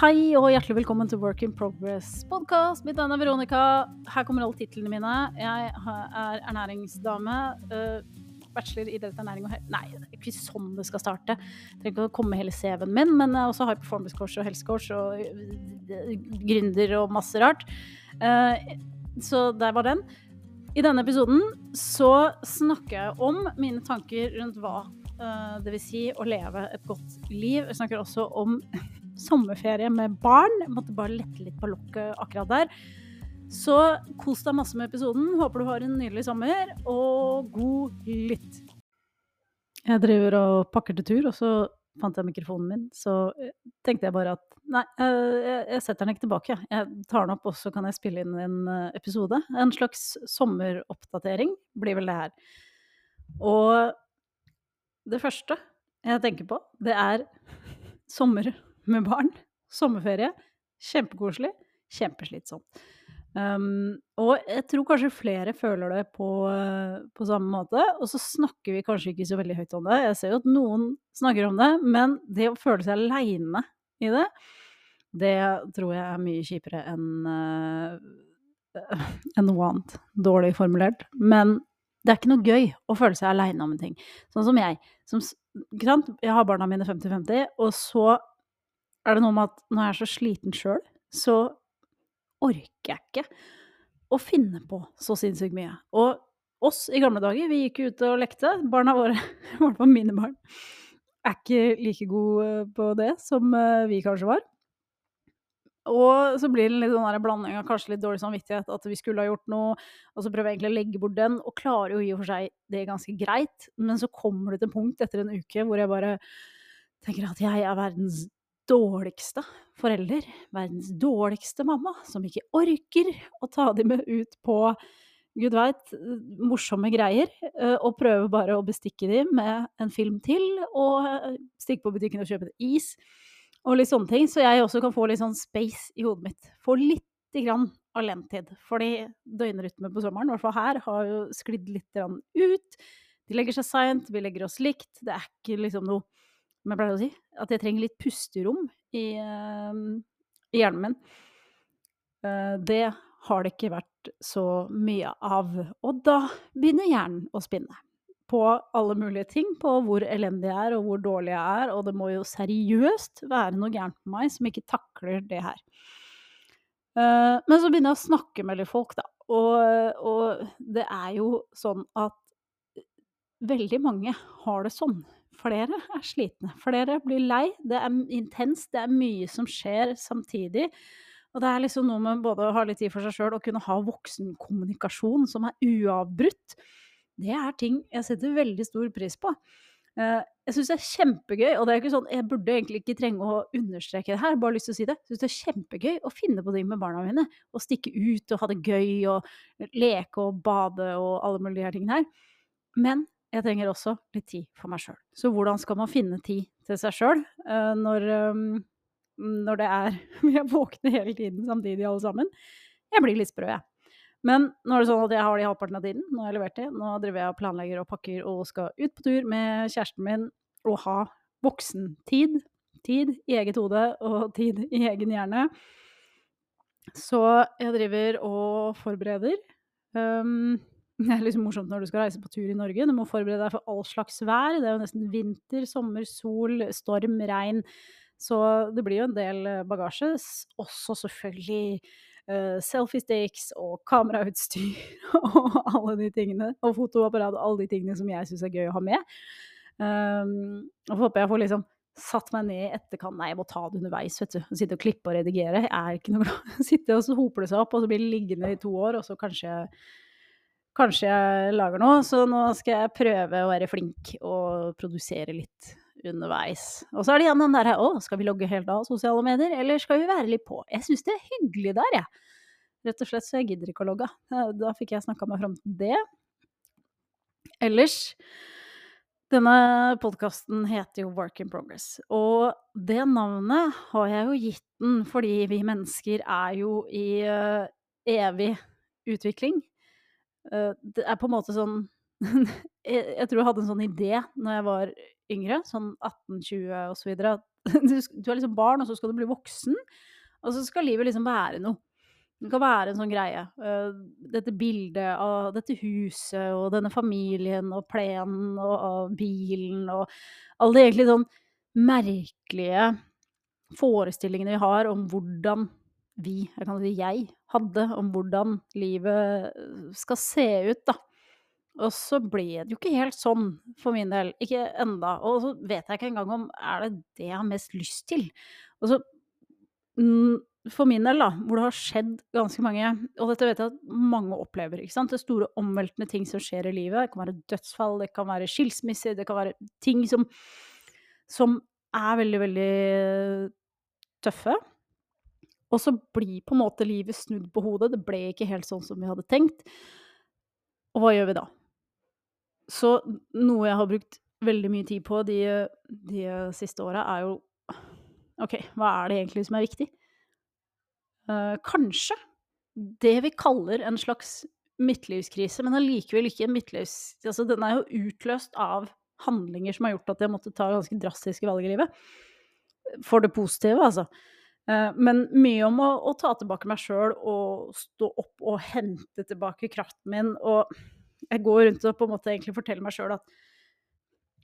Hei og hjertelig velkommen til Work in Progress podkast. Mitt navn er Veronica. Her kommer alle titlene mine. Jeg er ernæringsdame. Uh, bachelor i idrettsernæring og Nei, det er ikke sånn det skal starte. Jeg trenger ikke å komme hele CV-en min, men jeg også har performance coach og helsecoach og uh, gründer og masse rart. Uh, så der var den. I denne episoden så snakker jeg om mine tanker rundt hva det vil si å leve et godt liv. Jeg snakker også om sommerferie med barn. Jeg måtte bare lette litt på lokket akkurat der. Så kos deg masse med episoden. Håper du har en nydelig sommer, og god lytt. Jeg driver og pakker til tur, og så fant jeg mikrofonen min. Så eh, tenkte jeg bare at nei, jeg setter den ikke tilbake. Jeg tar den opp, og så kan jeg spille inn en eh, episode. En slags sommeroppdatering blir vel det her. Og det første jeg tenker på, det er sommer med barn. Sommerferie. Kjempekoselig. Kjempeslitsomt. Um, og jeg tror kanskje flere føler det på, på, samme måte. Og så snakker vi kanskje ikke så veldig høyt om det. Jeg ser jo at noen snakker om det, men det å føle seg aleine i det, det tror jeg er mye kjipere enn uh, enn noe annet. Dårlig formulert. Men det er ikke noe gøy å føle seg aleine om en ting. Sånn som jeg. Som, jeg har barna mine 50-50, og så er det noe med at når jeg er så sliten sjøl, så orker jeg ikke å finne på så sinnssykt mye. Og oss i gamle dager, vi gikk ut og lekte. Barna våre, i hvert fall mine barn, er ikke like gode på det som eh, vi kanskje var. Og så blir det en litt sånn blanding av kanskje litt dårlig samvittighet, at vi skulle ha gjort noe, og så prøver jeg egentlig å legge bort den, og klarer jo i og for seg det ganske greit, men så kommer det til en punkt etter en uke hvor jeg bare tenker at jeg er verdens dårligste forelder, verdens dårligste mamma, som ikke orker å ta dem med ut på gud veit, morsomme greier, eh, og prøver bare å bestikke dem med en film til, og eh, stikke på butikken og kjøpe en is, og litt sånne ting, så jeg også kan få litt sånn space i hodet mitt. Få lite grann alenetid. Fordi døgnrytmen på sommeren, i hvert fall her, har jo sklidd litt ut. De legger seg seint, vi legger oss likt. Det er ikke liksom noe som jeg pleier å si, at jeg trenger litt pusterom i, uh, i hjernen min. Uh, det har det ikke vært så mye av. Og da begynner hjernen å spinne på alle mulige ting, på hvor elendig jeg er og hvor dårlig jeg er, og det må jo seriøst være noe gærent med meg som ikke takler det her. Uh, men så begynner jeg å snakke med litt folk, da, og, og det er jo sånn at veldig mange har det sånn flere er slitne. Flere blir lei. Det er intenst, det er mye som skjer samtidig. Og det er liksom noe med både å ha litt tid for seg sjøl og kunne ha voksenkommunikasjon som er uavbrutt. Det er ting jeg setter veldig stor pris på. Eh, jeg syns det er kjempegøy, og det er ikke sånn, jeg burde egentlig ikke trenge å understreke det her, bare lyst til å si det. Jeg syns det er kjempegøy å finne på ting med barna mine. Å stikke ut og ha det gøy og leke og bade og alle mulige tingene her. Men jeg trenger også litt tid for meg sjøl. Så hvordan skal man finne tid til seg sjøl uh, når, um, når, det er Vi er våkne hele tiden samtidig, alle sammen. Jeg blir litt sprø, jeg. Men nå er det sånn at jeg har det i halvparten av tiden. Nå har jeg levert det. Nå driver jeg og planlegger og pakker og skal ut på tur med kjæresten min og ha voksentid. Tid i eget hode og tid i egen hjerne. Så jeg driver og forbereder. Um, det er liksom morsomt når du skal reise på tur i Norge. Du må forberede deg for all slags vær. Det er jo nesten vinter, sommer, sol, storm, regn. Så det blir jo en del eh, bagasje. Også selvfølgelig uh, selfie-sticks og kamerautstyr og alle de tingene. Og fotoapparat og alle de tingene som jeg syns er gøy å ha med. Um, og håper jeg får liksom satt meg ned i etterkant. Nei, jeg må ta det underveis, vet du. Sitte og klippe og redigere. Jeg er ikke noe glad. Sitte og så hoper det seg opp, og så blir det liggende i to år, og så kanskje kanskje jeg lager noe, så nå skal jeg prøve å være flink og produsere litt underveis. Og så er det igjen den derre å, skal vi logge helt av sosiale medier, eller skal vi være litt på? Jeg syns det er hyggelig der, jeg. Rett og slett så jeg gidder ikke å logge. Da fikk jeg snakka meg fram til det. Ellers denne podkasten heter jo Work in Progress, og det navnet har jeg jo gitt den fordi vi mennesker er jo i uh, evig utvikling. Uh, det er på en måte sånn jeg, tror jeg hadde en sånn idé når jeg var yngre, sånn 18-20 osv., Så du, er liksom barn, og så skal du bli voksen. Og så skal livet liksom være noe. Det kan være en sånn greie. Uh, dette bildet av dette huset og denne familien og plenen og bilen og alle de egentlig sånn merkelige forestillingene vi har om hvordan vi, jeg kan si jeg, hadde om hvordan livet skal se ut, da. Og så ble det jo ikke helt sånn for min del. Ikke enda. Og så vet jeg ikke engang om er det det jeg har mest lyst til. Og så for min del, da, hvor det har skjedd ganske mange Og dette vet jeg at mange opplever. ikke sant? Det store omveltende ting som skjer i livet. Det kan være dødsfall, det kan være skilsmisser, det kan være ting som, som er veldig, veldig tøffe. Og så blir på en måte livet snudd på hodet. Det ble ikke helt sånn som vi hadde tenkt. Og hva gjør vi da? Så noe jeg har brukt veldig mye tid på de, de siste åra, er jo OK, hva er det egentlig som er viktig? Uh, kanskje det vi kaller en slags midtlivskrise, men allikevel ikke en midtlivs... Altså, den er jo utløst av handlinger som har gjort at jeg måtte ta ganske drastiske valg i livet. For det positive, altså. Uh, men mye om å, å ta tilbake meg sjøl og stå opp og hente tilbake kraften min. Og jeg går rundt og på en måte egentlig forteller meg sjøl at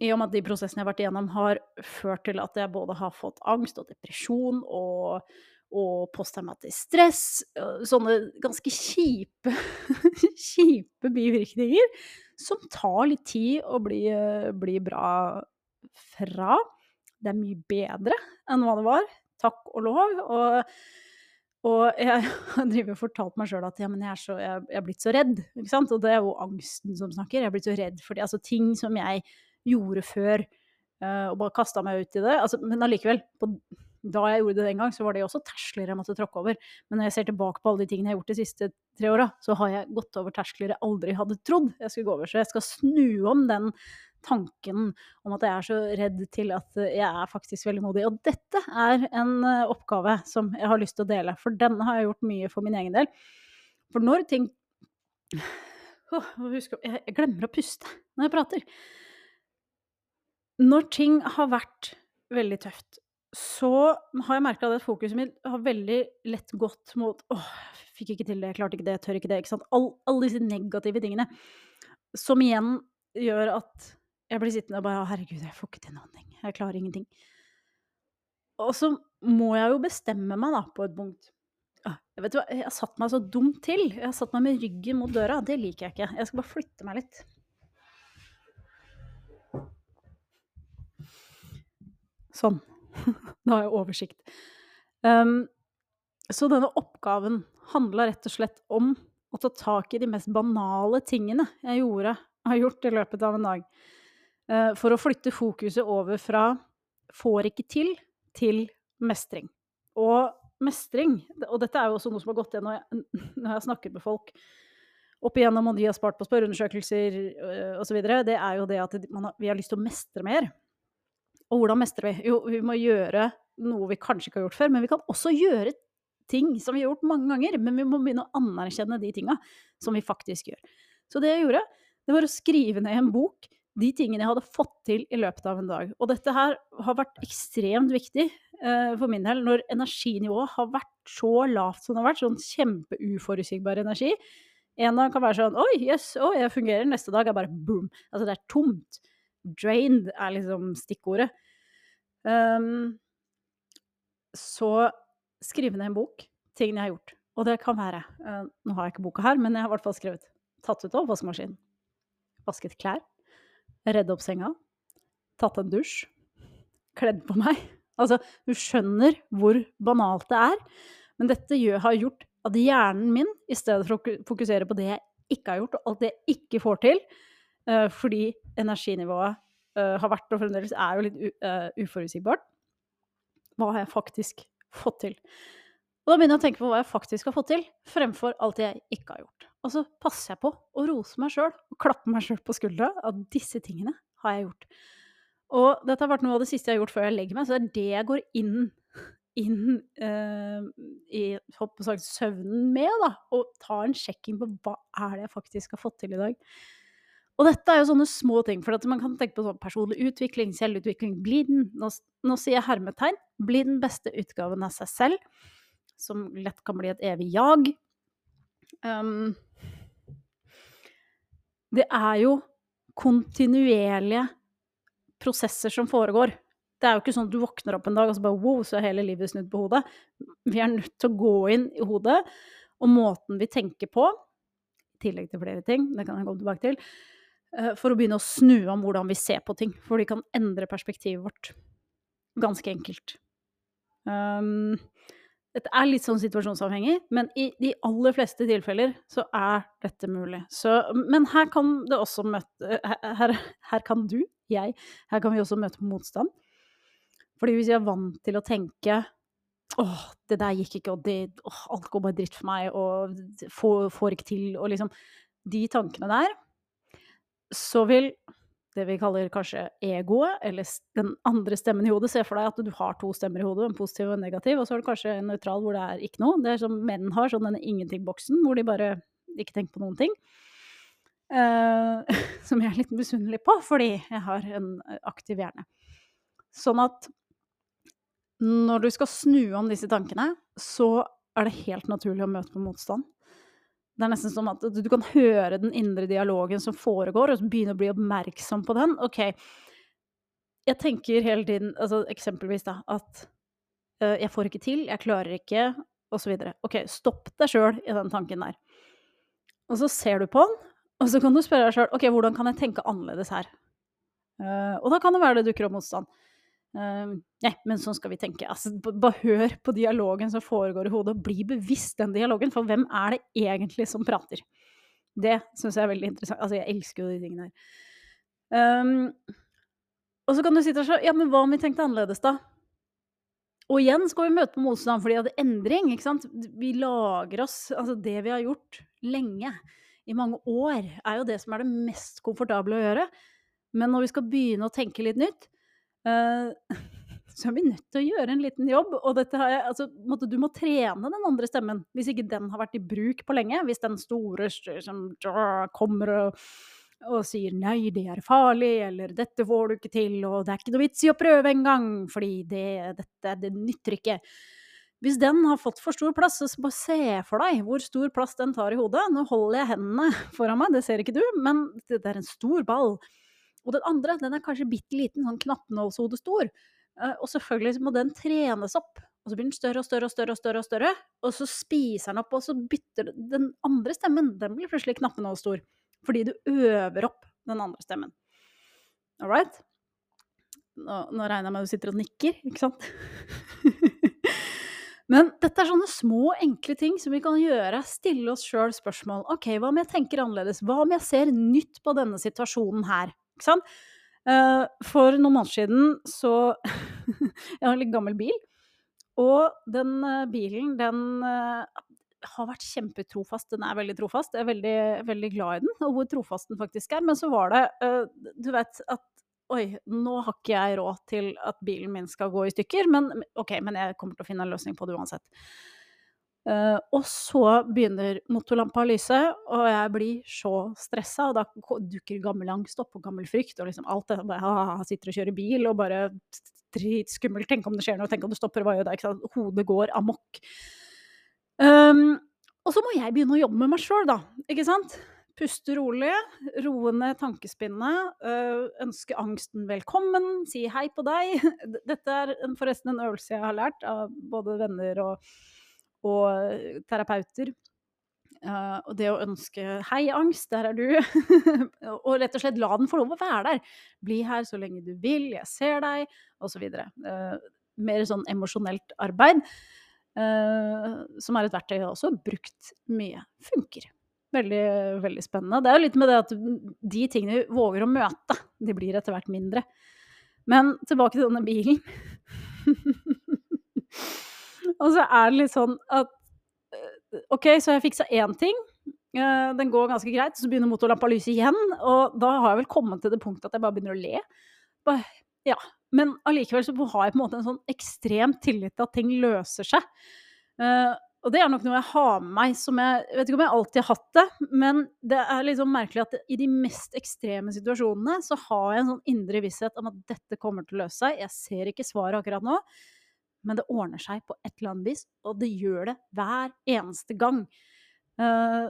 i og med at de prosessene jeg har vært igjennom, har ført til at jeg både har fått angst og depresjon og og posttraumatisk stress. Sånne ganske kjipe, kjipe bivirkninger som tar litt tid å bli, bli, bra fra. Det er mye bedre enn hva det var, takk og lov. Og, og jeg har fortalt meg sjøl at ja, jeg, er så, jeg, jeg, er blitt så redd. Og det er jo angsten som snakker. Jeg er blitt så redd for altså, ting som jeg gjorde før, uh, og bare kasta meg ut i det. Altså, men allikevel, da jeg gjorde det den gang, så var det også terskler jeg måtte tråkke over. Men når jeg ser tilbake på alle de tingene jeg har gjort de siste tre åra, så har jeg gått over terskler jeg aldri hadde trodd jeg skulle gå over. Så jeg skal snu om den tanken om at jeg er så redd til at jeg er faktisk veldig modig. Og dette er en eh, oppgave som jeg har lyst til å dele, for denne har jeg gjort mye for min egen del. For når ting oh, Jeg glemmer å puste når jeg prater. Når ting har vært veldig tøft, så har jeg merka at fokuset mitt har veldig lett gått mot åh, fikk ikke til det, klarte ikke det, tør ikke det. ikke sant? All, alle disse negative tingene. Som igjen gjør at jeg blir sittende og bare herregud, jeg får ikke til noen ting. Jeg klarer ingenting. Og så må jeg jo bestemme meg da, på et punkt. Jeg vet hva, jeg har satt meg så dumt til. Jeg har satt meg med ryggen mot døra. Det liker jeg ikke. Jeg skal bare flytte meg litt. Sånn. Nå har jeg oversikt. Um, så denne oppgaven handla rett og slett om å ta tak i de mest banale tingene jeg gjorde, har gjort i løpet av en dag. Uh, for å flytte fokuset over fra 'får ikke til' til mestring. Og mestring, og dette er jo også noe som har gått igjen når jeg, når jeg snakker med folk opp igjennom, og de har spart på spørreundersøkelser uh, osv., det er jo det at har, vi har lyst til å mestre mer. Og hvordan mestrer vi? Jo, vi må gjøre noe vi kanskje ikke har gjort før, men vi kan også gjøre ting som vi har gjort mange ganger. Men vi må begynne å anerkjenne de tinga som vi faktisk gjør. Så det jeg gjorde, det var å skrive ned en bok de tingene jeg hadde fått til i løpet av en dag. Og dette her har vært ekstremt viktig uh, for min del når energinivået har vært så lavt som det har vært, sånn kjempeuforutsigbar energi. En dag kan være sånn Oi, jøss, yes, oh, jeg fungerer. Neste dag er bare boom. Altså, det er tomt. Drained er liksom stikkordet. Um, så skrive ned en bok, tingene jeg har gjort. Og det kan være uh, Nå har jeg ikke boka her, men jeg har i hvert fall skrevet. Tatt ut av vaskemaskinen. Vasket klær. Redde opp senga. Tatt en dusj. Kledd på meg. Altså, du skjønner hvor banalt det er. Men dette gjør, har gjort at hjernen min, i stedet for å fokusere på det jeg ikke har gjort, og alt det jeg ikke får til, uh, fordi energinivået uh, har vært og fremdeles er jo litt uh, uforutsigbart. Hva har jeg faktisk fått til? Og da begynner jeg å tenke på hva jeg faktisk har fått til, fremfor alt jeg ikke har gjort. Og så passer jeg på å rose meg sjøl og klappe meg sjøl på skuldra at disse tingene har jeg gjort. Og dette har vært noe av det siste jeg har gjort før jeg legger meg, så det er det jeg går inn, inn uh, i sagt, søvnen med, da. Og tar en sjekking på hva er det jeg faktisk har fått til i dag. Og dette er jo sånne små ting, for man kan tenke på sånn personlig utvikling, selvutvikling, bli den nå, nå sier jeg hermetegn bli den beste utgaven av seg selv, som lett kan bli et evig jag. Um, det er jo kontinuerlige prosesser som foregår. Det er jo ikke sånn at du våkner opp en dag og så bare wow, så er hele livet snudd på hodet. Vi er nødt til å gå inn i hodet, og måten vi tenker på, i tillegg til flere ting, det kan jeg komme tilbake til, eh, for å begynne å snu om hvordan vi ser på ting. For de kan endre perspektivet vårt. Ganske enkelt. Um, dette er litt sånn situasjonsavhengig, men i de aller fleste tilfeller så er dette mulig. Så, men her kan det også møte her, her, kan du, jeg, her kan vi også møte motstand. Fordi hvis jeg er vant til å tenke åh, det der gikk ikke, og det, åh, alt går bare dritt for meg, og får, får ikke til, og liksom De tankene der, så vil det vi kaller kanskje egoet, eller den andre stemmen i hodet. Se for deg at du har to stemmer i hodet, en positiv og en negativ, og så har du kanskje en nøytral hvor det er ikke noe. Det er som menn har, sånn denne ingenting-boksen, hvor de bare ikke tenker på noen ting. Uh, som jeg er litt misunnelig på, fordi jeg har en aktiv hjerne. Sånn at når du skal snu om disse tankene, så er det helt naturlig å møte på motstand. Det er nesten som at du kan høre den indre dialogen som foregår, og begynne å bli oppmerksom på den. OK, jeg tenker hele tiden, altså eksempelvis da, at uh, jeg får ikke til, jeg klarer ikke, osv. OK, stopp deg sjøl i den tanken der. Og så ser du på den, og så kan du spørre deg sjøl OK, hvordan kan jeg tenke annerledes her? Uh, og da kan det være det dukker opp motstand. Uh, nei, men sånn skal vi tenke. Altså, bare hør på dialogen som foregår i hodet, og bli bevisst den dialogen. For hvem er det egentlig som prater? Det syns jeg er veldig interessant. Altså, jeg elsker jo de tingene her. Um, og så kan du sitte og si Ja, men hva om vi tenkte annerledes, da? Og igjen skal vi møte på motstand fordi det er endring. ikke sant? Vi lager oss Altså, det vi har gjort lenge, i mange år, er jo det som er det mest komfortable å gjøre. Men når vi skal begynne å tenke litt nytt, Eh, så er vi nødt til å gjøre en liten jobb. Og jeg, altså, måtte, du må trene den andre stemmen, hvis ikke den har vært i bruk på lenge. Hvis den store som kommer og, og, sier 'nei, det er farlig', eller 'dette får du ikke til', og 'det er ikke noe vits i å prøve engang, fordi det, dette, det nytter ikke'. Hvis den har fått for stor plass, så bare se for deg hvor stor plass den tar i hodet. Nå holder jeg hendene foran meg, det ser ikke du, men det er en stor ball. Og den andre den er kanskje bitte liten, sånn knappenålshode stor. Uh, og selvfølgelig må den trenes opp. Og så blir den større og større og større, og større, og større, og så spiser den opp, og så bytter den andre stemmen. Den blir plutselig knappenålstor. Fordi du øver opp den andre stemmen. All right? Nå, nå regner jeg med at du sitter og nikker, ikke sant? Men dette er sånne små, enkle ting som vi kan gjøre. Stille oss sjøl spørsmål. OK, hva om jeg tenker annerledes? Hva om jeg ser nytt på denne situasjonen her? Ikke sant? Uh, for noen måneder siden så Jeg har en litt gammel bil. Og den uh, bilen, den uh, har vært kjempetrofast. Den er veldig trofast. Jeg er veldig, veldig glad i den, og hvor trofast den faktisk er. Men så var det Du vet at Oi, nå har ikke jeg råd til at bilen min skal gå i stykker, men OK, men jeg kommer til å finne en løsning på det uansett. Uh, og så begynner motorlampa å lyse, og jeg blir så stressa. Og da dukker gammel angst opp, og gammel frykt, og liksom alt det. Bare, ah, sitter og kjører bil, og bare dritskummelt. Tenk om det skjer noe, tenk om det stopper, hva gjør det? Hodet går amok. Um, og så må jeg begynne å jobbe med meg sjøl, da. Ikke sant? Puste rolig, roe ned tankespinnet, øh, ønske angsten velkommen, si hei på deg. Dette er forresten en øvelse jeg har lært av både venner og og eh, terapeuter. Uh, og det å ønske 'hei, angst, der er du', og rett og slett la den få lov å være der. Bli her så lenge du vil, jeg ser deg, osv. Uh, mer sånn emosjonelt arbeid, uh, som er et verktøy jeg også har brukt mye. Funker. Veldig, veldig spennende. Det er jo litt med det at de tingene vi våger å møte, de blir etter hvert mindre. Men tilbake til denne bilen. Og så er det litt sånn at eh, OK, så jeg fiksa én ting. Eh, den går ganske greit, så begynner motorlampa å lyse igjen. Og da har jeg vel kommet til det punktet at jeg bare begynner å le. Bare, ja. Men allikevel så har jeg på en måte en sånn ekstrem tillit til at ting løser seg. Uh, og det er nok noe jeg har med meg som jeg, jeg vet ikke om jeg alltid har hatt det, men det er liksom merkelig at i de mest ekstreme situasjonene så har jeg en sånn indre visshet om at dette kommer til å løse seg. Jeg ser ikke svaret akkurat nå, men det ordner seg på et eller annet vis, og det gjør det hver eneste gang. Uh,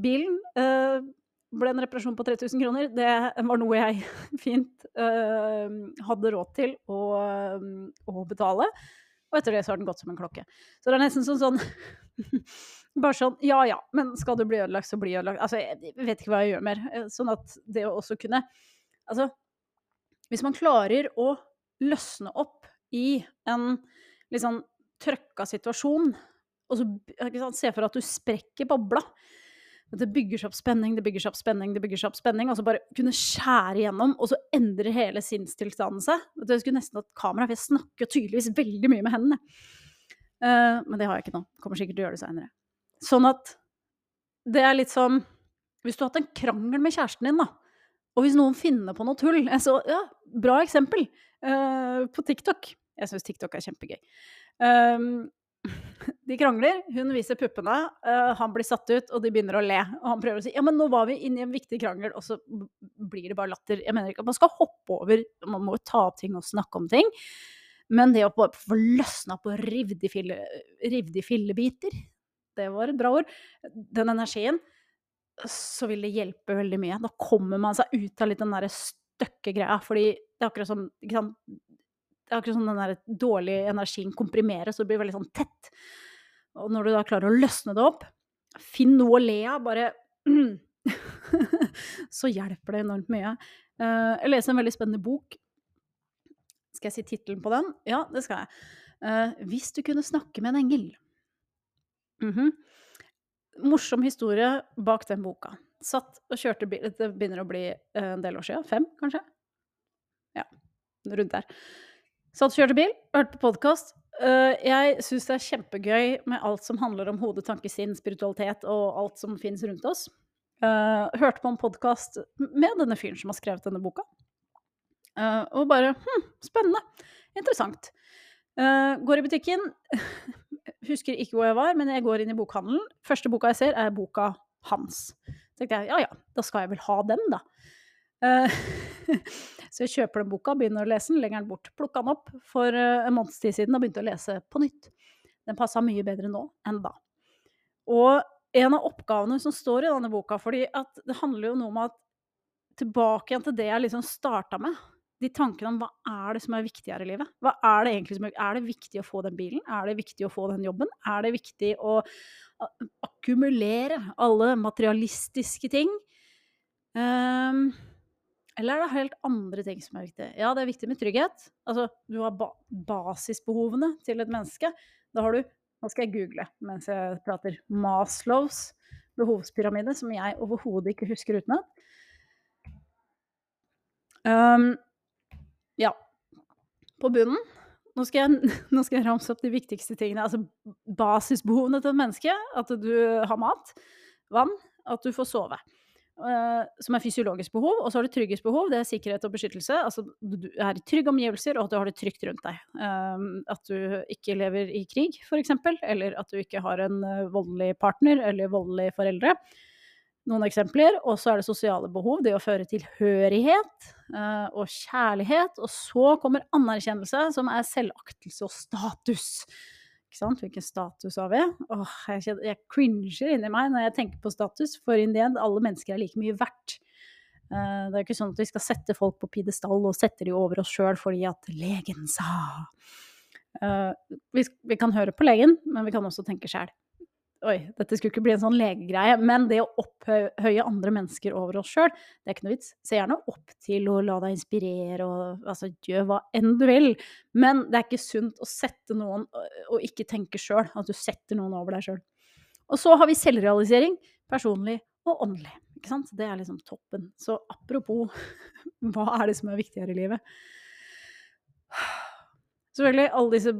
bilen uh, ble en reparasjon på 3000 kroner. Det var noe jeg fint uh, hadde råd til å, å betale. Og etter det så har den gått som en klokke. Så det er nesten sånn sånn Bare sånn Ja ja, men skal du bli ødelagt, så bli ødelagt. Altså, jeg vet ikke hva jeg gjør mer. Sånn at det å også kunne Altså, hvis man klarer å løsne opp i en litt sånn trøkka situasjon, og så se for deg at du sprekker bobla det bygger seg opp spenning, det bygger seg opp spenning, det bygger seg opp spenning. Og så bare kunne skjære igjennom, og så endrer hele sinnstilstanden seg. Jeg skulle nesten hatt kamera, for jeg snakker tydeligvis veldig mye med hendene. Uh, men det har jeg ikke nå. Kommer sikkert til å gjøre det seinere. Sånn at det er litt som Hvis du har hatt en krangel med kjæresten din, da, og hvis noen finner på noe tull så, Ja, bra eksempel uh, på TikTok. Jeg syns TikTok er kjempegøy. Um, de krangler, hun viser puppene, uh, han blir satt ut, og de begynner å le. Og han prøver å si ja, men nå var vi inne i en viktig krangel, og så blir det bare latter. Jeg mener ikke at man skal hoppe over, man må jo ta opp ting og snakke om ting. Men det å få løsna på rivde i fillebiter, det var et bra ord, den energien, så vil det hjelpe veldig mye. Da kommer man seg ut av litt den derre støkke greia, fordi det er akkurat som akkurat som den dårlige energien komprimeres, så blir veldig sånn tett. Og når du da klarer å løsne det opp, finn noe å le av, bare Så hjelper det enormt mye. Uh, jeg leser en veldig spennende bok. Skal jeg si tittelen på den? Ja, det skal jeg. Uh, 'Hvis du kunne snakke med en engel'. Mm -hmm. Morsom historie bak den boka. Satt og kjørte bil Det begynner å bli eh, en del år siden. Fem, kanskje? Ja, rundt der. Satt og kjørte bil, hørte på podkast. Uh, jeg syns det er kjempegøy med alt som handler om hode, tanke, sinn, spiritualitet og alt som finnes rundt oss. Uh, hørte på en podkast med denne fyren som har skrevet denne boka. Uh, og bare hm, spennende. Interessant. går i butikken. Husker ikke hvor jeg var, men jeg går inn i bokhandelen. Første boka jeg ser, er boka hans. Så tenkte jeg ja ja, da skal jeg vel ha den, da. Så jeg kjøper den boka, begynner å lese den, legger den bort. Plukka den opp for eh, en måneds tid siden og begynte å lese på nytt. Den passa mye bedre nå enn da. Og en av oppgavene som står i denne boka, fordi at det handler jo noe om at tilbake igjen til det jeg liksom starta med. De tankene om hva er det som er viktig her i livet? Hva Er det egentlig som er, er det viktig å få den bilen? Er det viktig å få den jobben? Er det viktig å akkumulere alle materialistiske ting? Um, eller er det helt andre ting som er viktig? Ja, det er viktig med trygghet. Altså, du har ba basisbehovene til et menneske. Da har du Nå skal jeg google mens jeg prater. Maslows behovspyramide, som jeg overhodet ikke husker utenat. Um, ja. På bunnen nå skal, jeg, nå skal jeg ramse opp de viktigste tingene. Altså basisbehovene til et menneske. At du har mat, vann, at du får sove. Uh, som er fysiologisk behov, og så har du trygghetsbehov, det er sikkerhet og beskyttelse. Altså du er i trygge omgivelser, og at du har det trygt rundt deg. Um, at du ikke lever i krig, f.eks., eller at du ikke har en uh, voldelig partner eller voldelige foreldre. Noen eksempler. Og så er det sosiale behov, det å føre tilhørighet og kjærlighet. Og så kommer anerkjennelse, som er selvaktelse og status. Ikke sant? Hvilken status har vi? Åh, jeg, jeg cringer inni meg når jeg tenker på status, for in the end, alle mennesker er like mye verdt. Uh, det er ikke sånn at vi skal sette folk på pidestall og sette de over oss sjøl fordi at legen sa. Vi, vi, kan høre på legen, men vi kan også tenke sjæl. Oi, dette skulle ikke bli en sånn legegreie, men det å opphøye andre mennesker over oss sjøl, det er ikke noe vits. Se gjerne opp til å la deg inspirere og altså, gjør hva enn du vil. Men det er ikke sunt å sette noen og ikke tenke sjøl, at du setter noen over deg sjøl. Og så har vi selvrealisering, personlig og åndelig. Ikke sant? Det er liksom toppen. Så apropos, hva er det som er viktigere i livet? Selvfølgelig alle disse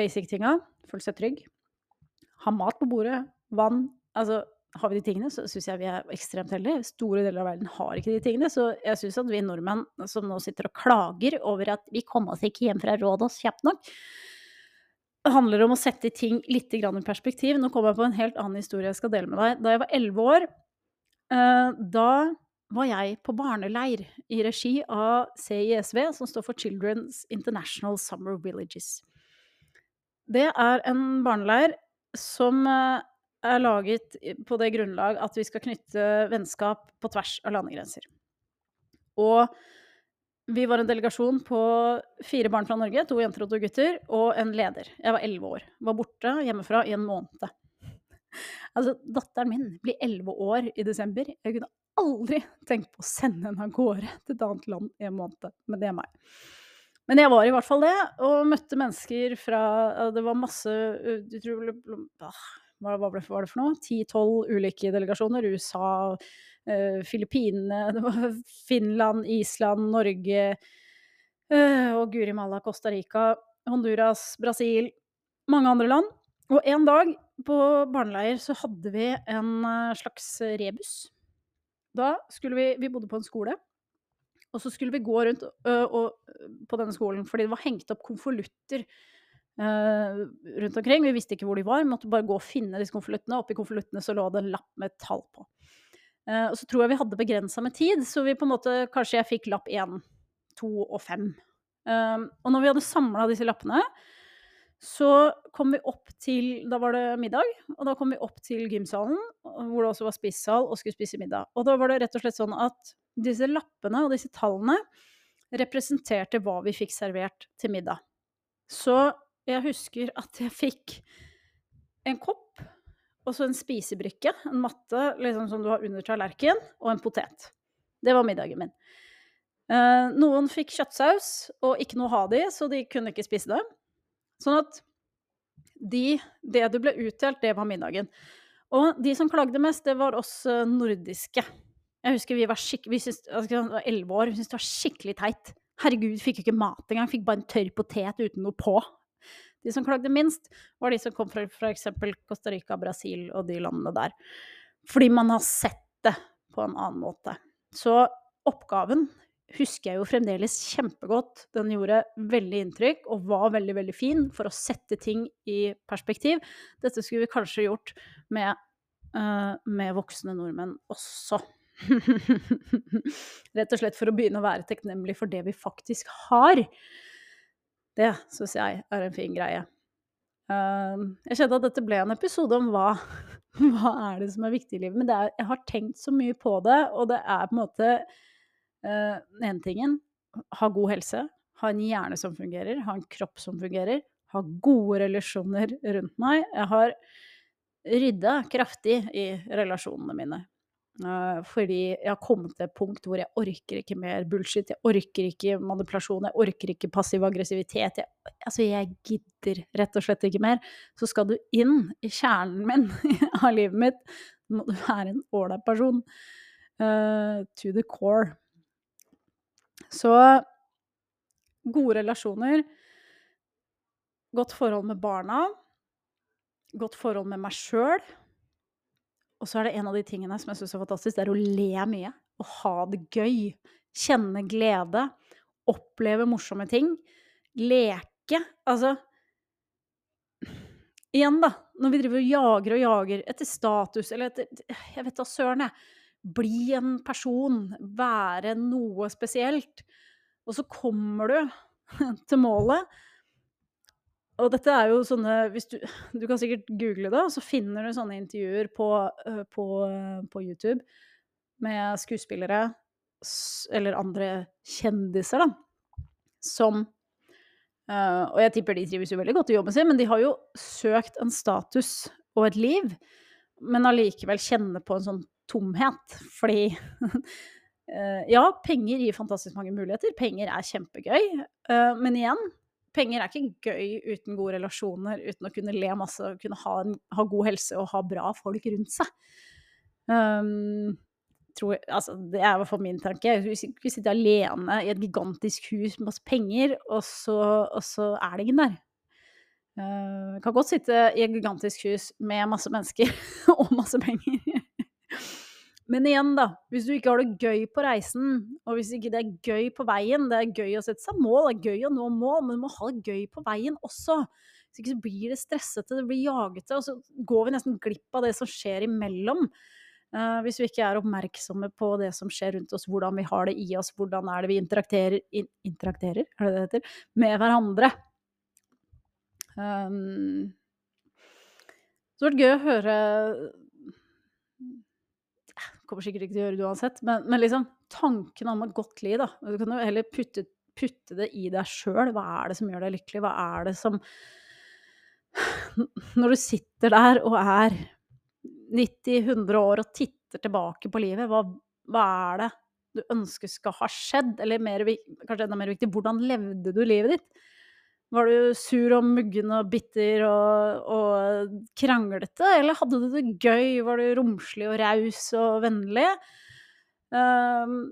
basic tinga. Føle seg trygg ha mat på bordet, vann Altså, har vi de tingene, så syns jeg vi er ekstremt heldige. Store deler av verden har ikke de tingene. Så jeg syns at vi nordmenn som nå sitter og klager over at vi kom oss ikke hjem fra Rådås kjapt nok det handler om å sette ting litt i perspektiv. Nå kommer jeg på en helt annen historie jeg skal dele med deg. Da jeg var elleve år, eh, da var jeg på barneleir i regi av CISV, som står for Children's International Summer Villages. Det er en barneleir som eh, er laget på det grunnlag at vi skal knytte vennskap på tvers av landegrenser. Og vi var en delegasjon på fire barn fra Norge, to jenter og to gutter, og en leder. Jeg var elleve år. Var borte hjemmefra i en måned. Altså, datteren min blir elleve år i desember. Jeg kunne aldri tenkt på å sende henne av gårde til et annet land i en måned. Men det er meg. Men jeg var i hvert fall det, og møtte mennesker fra Det var masse utrolig Hva var det for noe? Ti-tolv ulike delegasjoner. USA, uh, Filippinene, Finland, Island, Norge uh, og guri malla Costa Rica, Honduras, Brasil, mange andre land. Og en dag på barneleir så hadde vi en slags rebus da skulle vi Vi bodde på en skole. Og så skulle vi gå rundt på denne skolen fordi det var hengt opp konvolutter rundt omkring. Vi visste ikke hvor de var, vi måtte bare gå og finne disse konvoluttene. Oppi konvoluttene så lå det en lapp med et tall på. Og så tror jeg vi hadde begrensa med tid, så vi på en måte Kanskje jeg fikk lapp én, to og fem. Og når vi hadde samla disse lappene, så kom vi opp til Da var det middag, og da kom vi opp til gymsalen, hvor det også var spissal, og skulle spise middag. Og da var det rett og slett sånn at disse lappene og disse tallene representerte hva vi fikk servert til middag. Så jeg husker at jeg fikk en kopp, og så en spisebrikke, en matte liksom som du har under tallerkenen, og en potet. Det var middagen min. Eh, noen fikk kjøttsaus og ikke noe å ha det i, så de kunne ikke spise det. Sånn at de, det du ble utdelt, det var middagen. Og de som klagde mest, det var oss eh, nordiske. Jeg husker vi var skikkelig altså, var elleve år, vi syntes det var skikkelig teit. Herregud, fikk jo ikke mat engang, fikk bare en tørr potet uten noe på. De som klagde minst, var de som kom fra f.eks. Costa Rica, Brasil og de landene der. Fordi man har sett det på en annen måte. Så oppgaven husker jeg jo fremdeles kjempegodt. Den gjorde veldig inntrykk og var veldig, veldig fin for å sette ting i perspektiv. Dette skulle vi kanskje gjort med, uh, med voksne nordmenn også. Rett og slett for å begynne å være takknemlig for det vi faktisk har. Det syns jeg er en fin greie. Uh, jeg kjente at dette ble en episode om hva, hva er det som er viktig i livet. Men er, jeg har tenkt så mye på det, og det er på en måte Den ene tingen ha god helse, ha en hjerne som fungerer, ha en kropp som fungerer, ha gode relasjoner rundt meg. Jeg har rydda kraftig i relasjonene mine. Uh, fordi jeg har kommet til et punkt hvor jeg orker ikke mer bullshit. Jeg orker ikke manipulasjon, jeg orker ikke passiv aggressivitet. Jeg, altså, jeg gidder rett og slett ikke mer. Så skal du inn i kjernen min av livet mitt, må du være en ålreit person. Uh, to the core. Så gode relasjoner, godt forhold med barna, godt forhold med meg sjøl. Og så er det en av de tingene som jeg syns er fantastisk, det er å le mye. Å ha det gøy. Kjenne glede. Oppleve morsomme ting. Leke. Altså Igjen, da. Når vi driver og jager og jager etter status eller etter Jeg vet da søren, jeg bli en person, være noe spesielt. Og så kommer du til målet. Og dette er jo sånne du, du kan sikkert google det, og så finner du sånne intervjuer på, på, på YouTube med skuespillere eller andre kjendiser, da, som Uh, og jeg tipper de trives jo veldig godt i jobben sin, men de har jo søkt en status og et liv, men allikevel kjenner på en sånn tomhet. Fordi uh, ja, penger gir fantastisk mange muligheter. Penger er kjempegøy. uh, men igjen, penger er ikke gøy uten gode relasjoner, uten å kunne le masse, kunne ha, en, ha god helse og ha bra folk rundt seg. Um, tror, altså, det er i hvert fall min tanke. Vi sitter alene i et gigantisk hus med masse penger, og så, og så er det ingen der. Uh, kan godt sitte i et gigantisk hus med masse mennesker og masse penger. Men igjen, da. Hvis du ikke har det gøy på reisen, og hvis ikke det er gøy på veien Det er gøy å sette seg mål, det er gøy å nå mål, men du må ha det gøy på veien også. Hvis ikke så blir det stressete, det blir jagete, og så går vi nesten glipp av det som skjer imellom. Uh, hvis vi ikke er oppmerksomme på det som skjer rundt oss, hvordan vi har det i oss, hvordan er det vi interakterer, in, interakterer er det det heter, med hverandre. Um, så det vært gøy å høre Kommer sikkert ikke til å gjøre det uansett, men, men liksom tanken om et godt liv, da. Du kan jo heller putte, putte det i deg sjøl. Hva er det som gjør deg lykkelig? Hva er det som Når du sitter der og er 90-100 år og titter tilbake på livet, hva, hva er det du ønsker skal ha skjedd? Eller mer, kanskje enda mer viktig, hvordan levde du livet ditt? Var du sur og muggen og bitter og, og, kranglete, eller hadde du det gøy? Var du romslig og raus og vennlig? Um,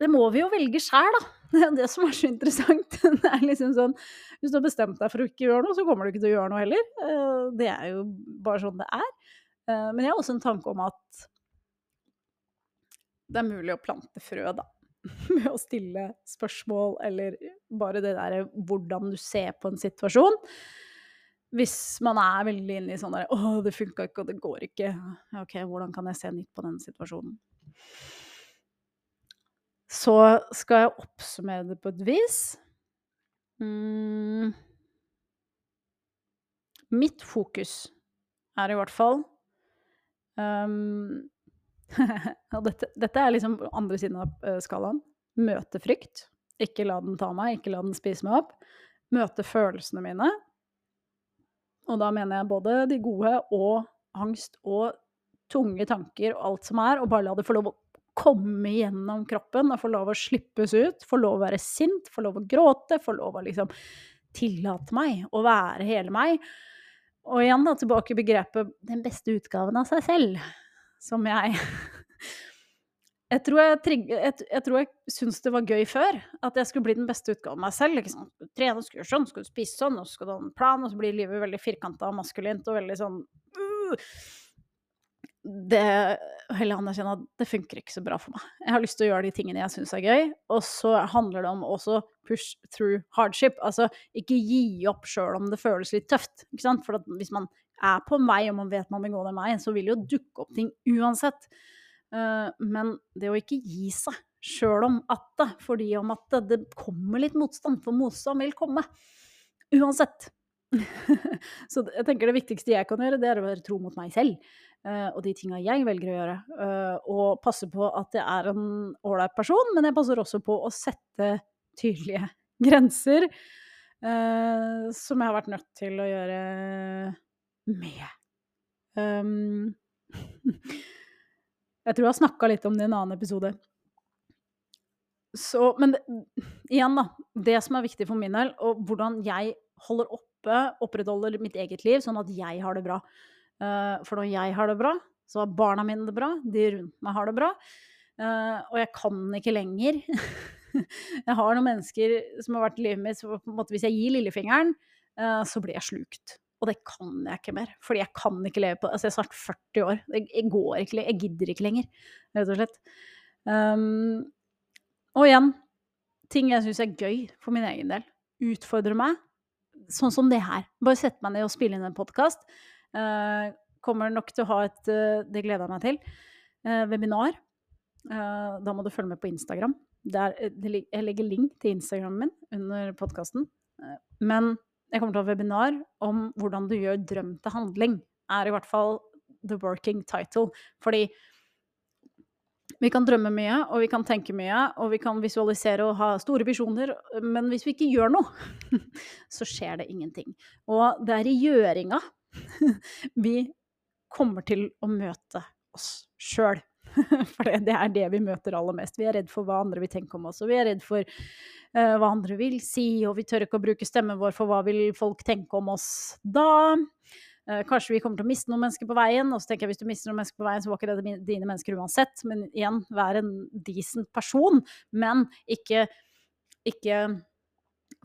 det må vi jo velge sjæl, da. Det er det som er så interessant. Det er liksom sånn, Hvis du har bestemt deg for å ikke gjøre noe, så kommer du ikke til å gjøre noe heller. Uh, det er jo bare sånn det er. Uh, men jeg har også en tanke om at det er mulig å plante frø, da. med å stille spørsmål, eller bare det derre hvordan du ser på en situasjon. Hvis man er veldig inne i sånn der 'Å, det funka ikke, og det går ikke'. OK, hvordan kan jeg se nytt på den situasjonen? Så skal jeg oppsummere det på et vis. Mm. Mitt fokus er i hvert fall um, og dette, dette, er liksom andre siden av eh, skalaen. Møte frykt. Ikke la den ta meg, ikke la den spise meg opp. Møte følelsene mine. Og da mener jeg både de gode og angst og tunge tanker og alt som er, og bare la det få lov å komme gjennom kroppen og få lov å slippes ut. Få lov å være sint, få lov å gråte, få lov å liksom tillate meg å være hele meg. Og igjen da, tilbake i begrepet 'den beste utgaven av seg selv' som jeg Jeg tror jeg, trigg, jeg, jeg, tror jeg syntes det var gøy før. At jeg skulle bli den beste utgaven av meg selv. Liksom. Trene, skulle sånn, skulle spise sånn, og skulle ha en plan, og så blir livet veldig firkanta og maskulint og veldig sånn uh, Det Heller at det funker ikke så bra for meg. Jeg har lyst til å gjøre de tingene jeg syns er gøy, og så handler det om også push through hardship. Altså ikke gi opp sjøl om det føles litt tøft. For hvis man er på en vei, og man vet man vil gå den veien, så vil det jo dukke opp ting uansett. Uh, men det å ikke gi seg sjøl om at det, fordi om at det, det, kommer litt motstand, for motstand vil komme. Uansett. så jeg tenker det viktigste jeg kan gjøre, det er å være tro mot meg selv. Uh, og de tinga jeg velger å gjøre. Uh, og passe på at jeg er en ålreit person, men jeg passer også på å sette tydelige grenser. som jeg har vært nødt til å gjøre med. Um, jeg tror jeg har snakka litt om det i en annen episode. Så, men det, igjen, da. Det som er viktig for min del, og hvordan jeg holder oppe, opprettholder mitt eget liv, sånn at jeg har det bra. Uh, for når jeg har det bra, så har barna mine det bra, de rundt meg har det bra. Uh, og jeg kan ikke lenger Jeg har noen mennesker som har vært i livet mitt, så hvis jeg gir lillefingeren, uh, så blir jeg slukt. Og det kan jeg ikke mer, fordi jeg kan ikke leve på Altså, jeg er snart 40 år. Jeg, går ikke Jeg gidder ikke lenger, rett og slett. Um, og igjen, ting jeg syns er gøy for min egen del. Utfordrer meg. Sånn som det her. Bare sette meg ned og spille inn en podkast. Uh, eh, kommer nok til å ha et uh, Det gleder jeg meg til. Uh, webinar. da må du følge med på Instagram. Der, jeg legger link til Instagramen min under podkasten. men jeg kommer til å ha webinar om hvordan du gjør drøm til handling. Er i hvert fall the working title. Fordi vi kan drømme mye, og vi kan tenke mye, og vi kan visualisere og ha store visjoner, men hvis vi ikke gjør noe, så skjer det ingenting. Og det er i gjøringa vi kommer til å møte oss sjøl. For det er det vi møter aller mest. Vi er redd for hva andre vil tenke om oss, og vi er redd for uh, hva andre vil si, og vi tør ikke å bruke stemmen vår for hva vil folk tenke om oss da. Uh, kanskje vi kommer til å miste noen mennesker på veien, og så tenker jeg hvis du mister noen mennesker på veien, så var ikke det dine mennesker uansett. Men igjen, vær en decent person, men ikke, ikke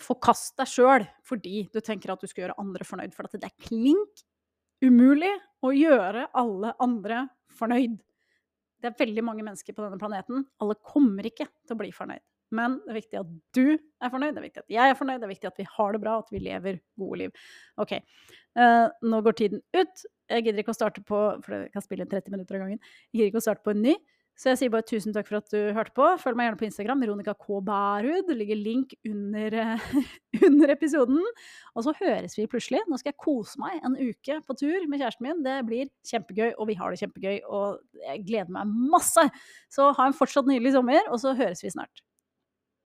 forkast deg sjøl fordi du tenker at du skal gjøre andre fornøyd. For det er klink umulig å gjøre alle andre fornøyd. Det er veldig mange mennesker på denne planeten. Alle kommer ikke til å bli fornøyd. Men det er viktig at du er fornøyd, det er viktig at jeg er fornøyd, det er viktig at vi har det bra, at vi lever gode liv. OK. Uh, nå går tiden ut. Jeg gidder ikke å starte på For jeg kan spille 30 minutter av gangen. Jeg gidder ikke å starte på en ny. Så jeg sier bare tusen takk for at du hørte på. Følg meg gjerne på Instagram, Veronica K. Bærud. Det ligger link under, under, episoden. Og så høres vi plutselig. Nå skal jeg kose meg en uke på tur med kjæresten min. Det blir kjempegøy, og vi har det kjempegøy. Og jeg gleder meg masse. Så ha en fortsatt nydelig sommer, og så høres vi snart.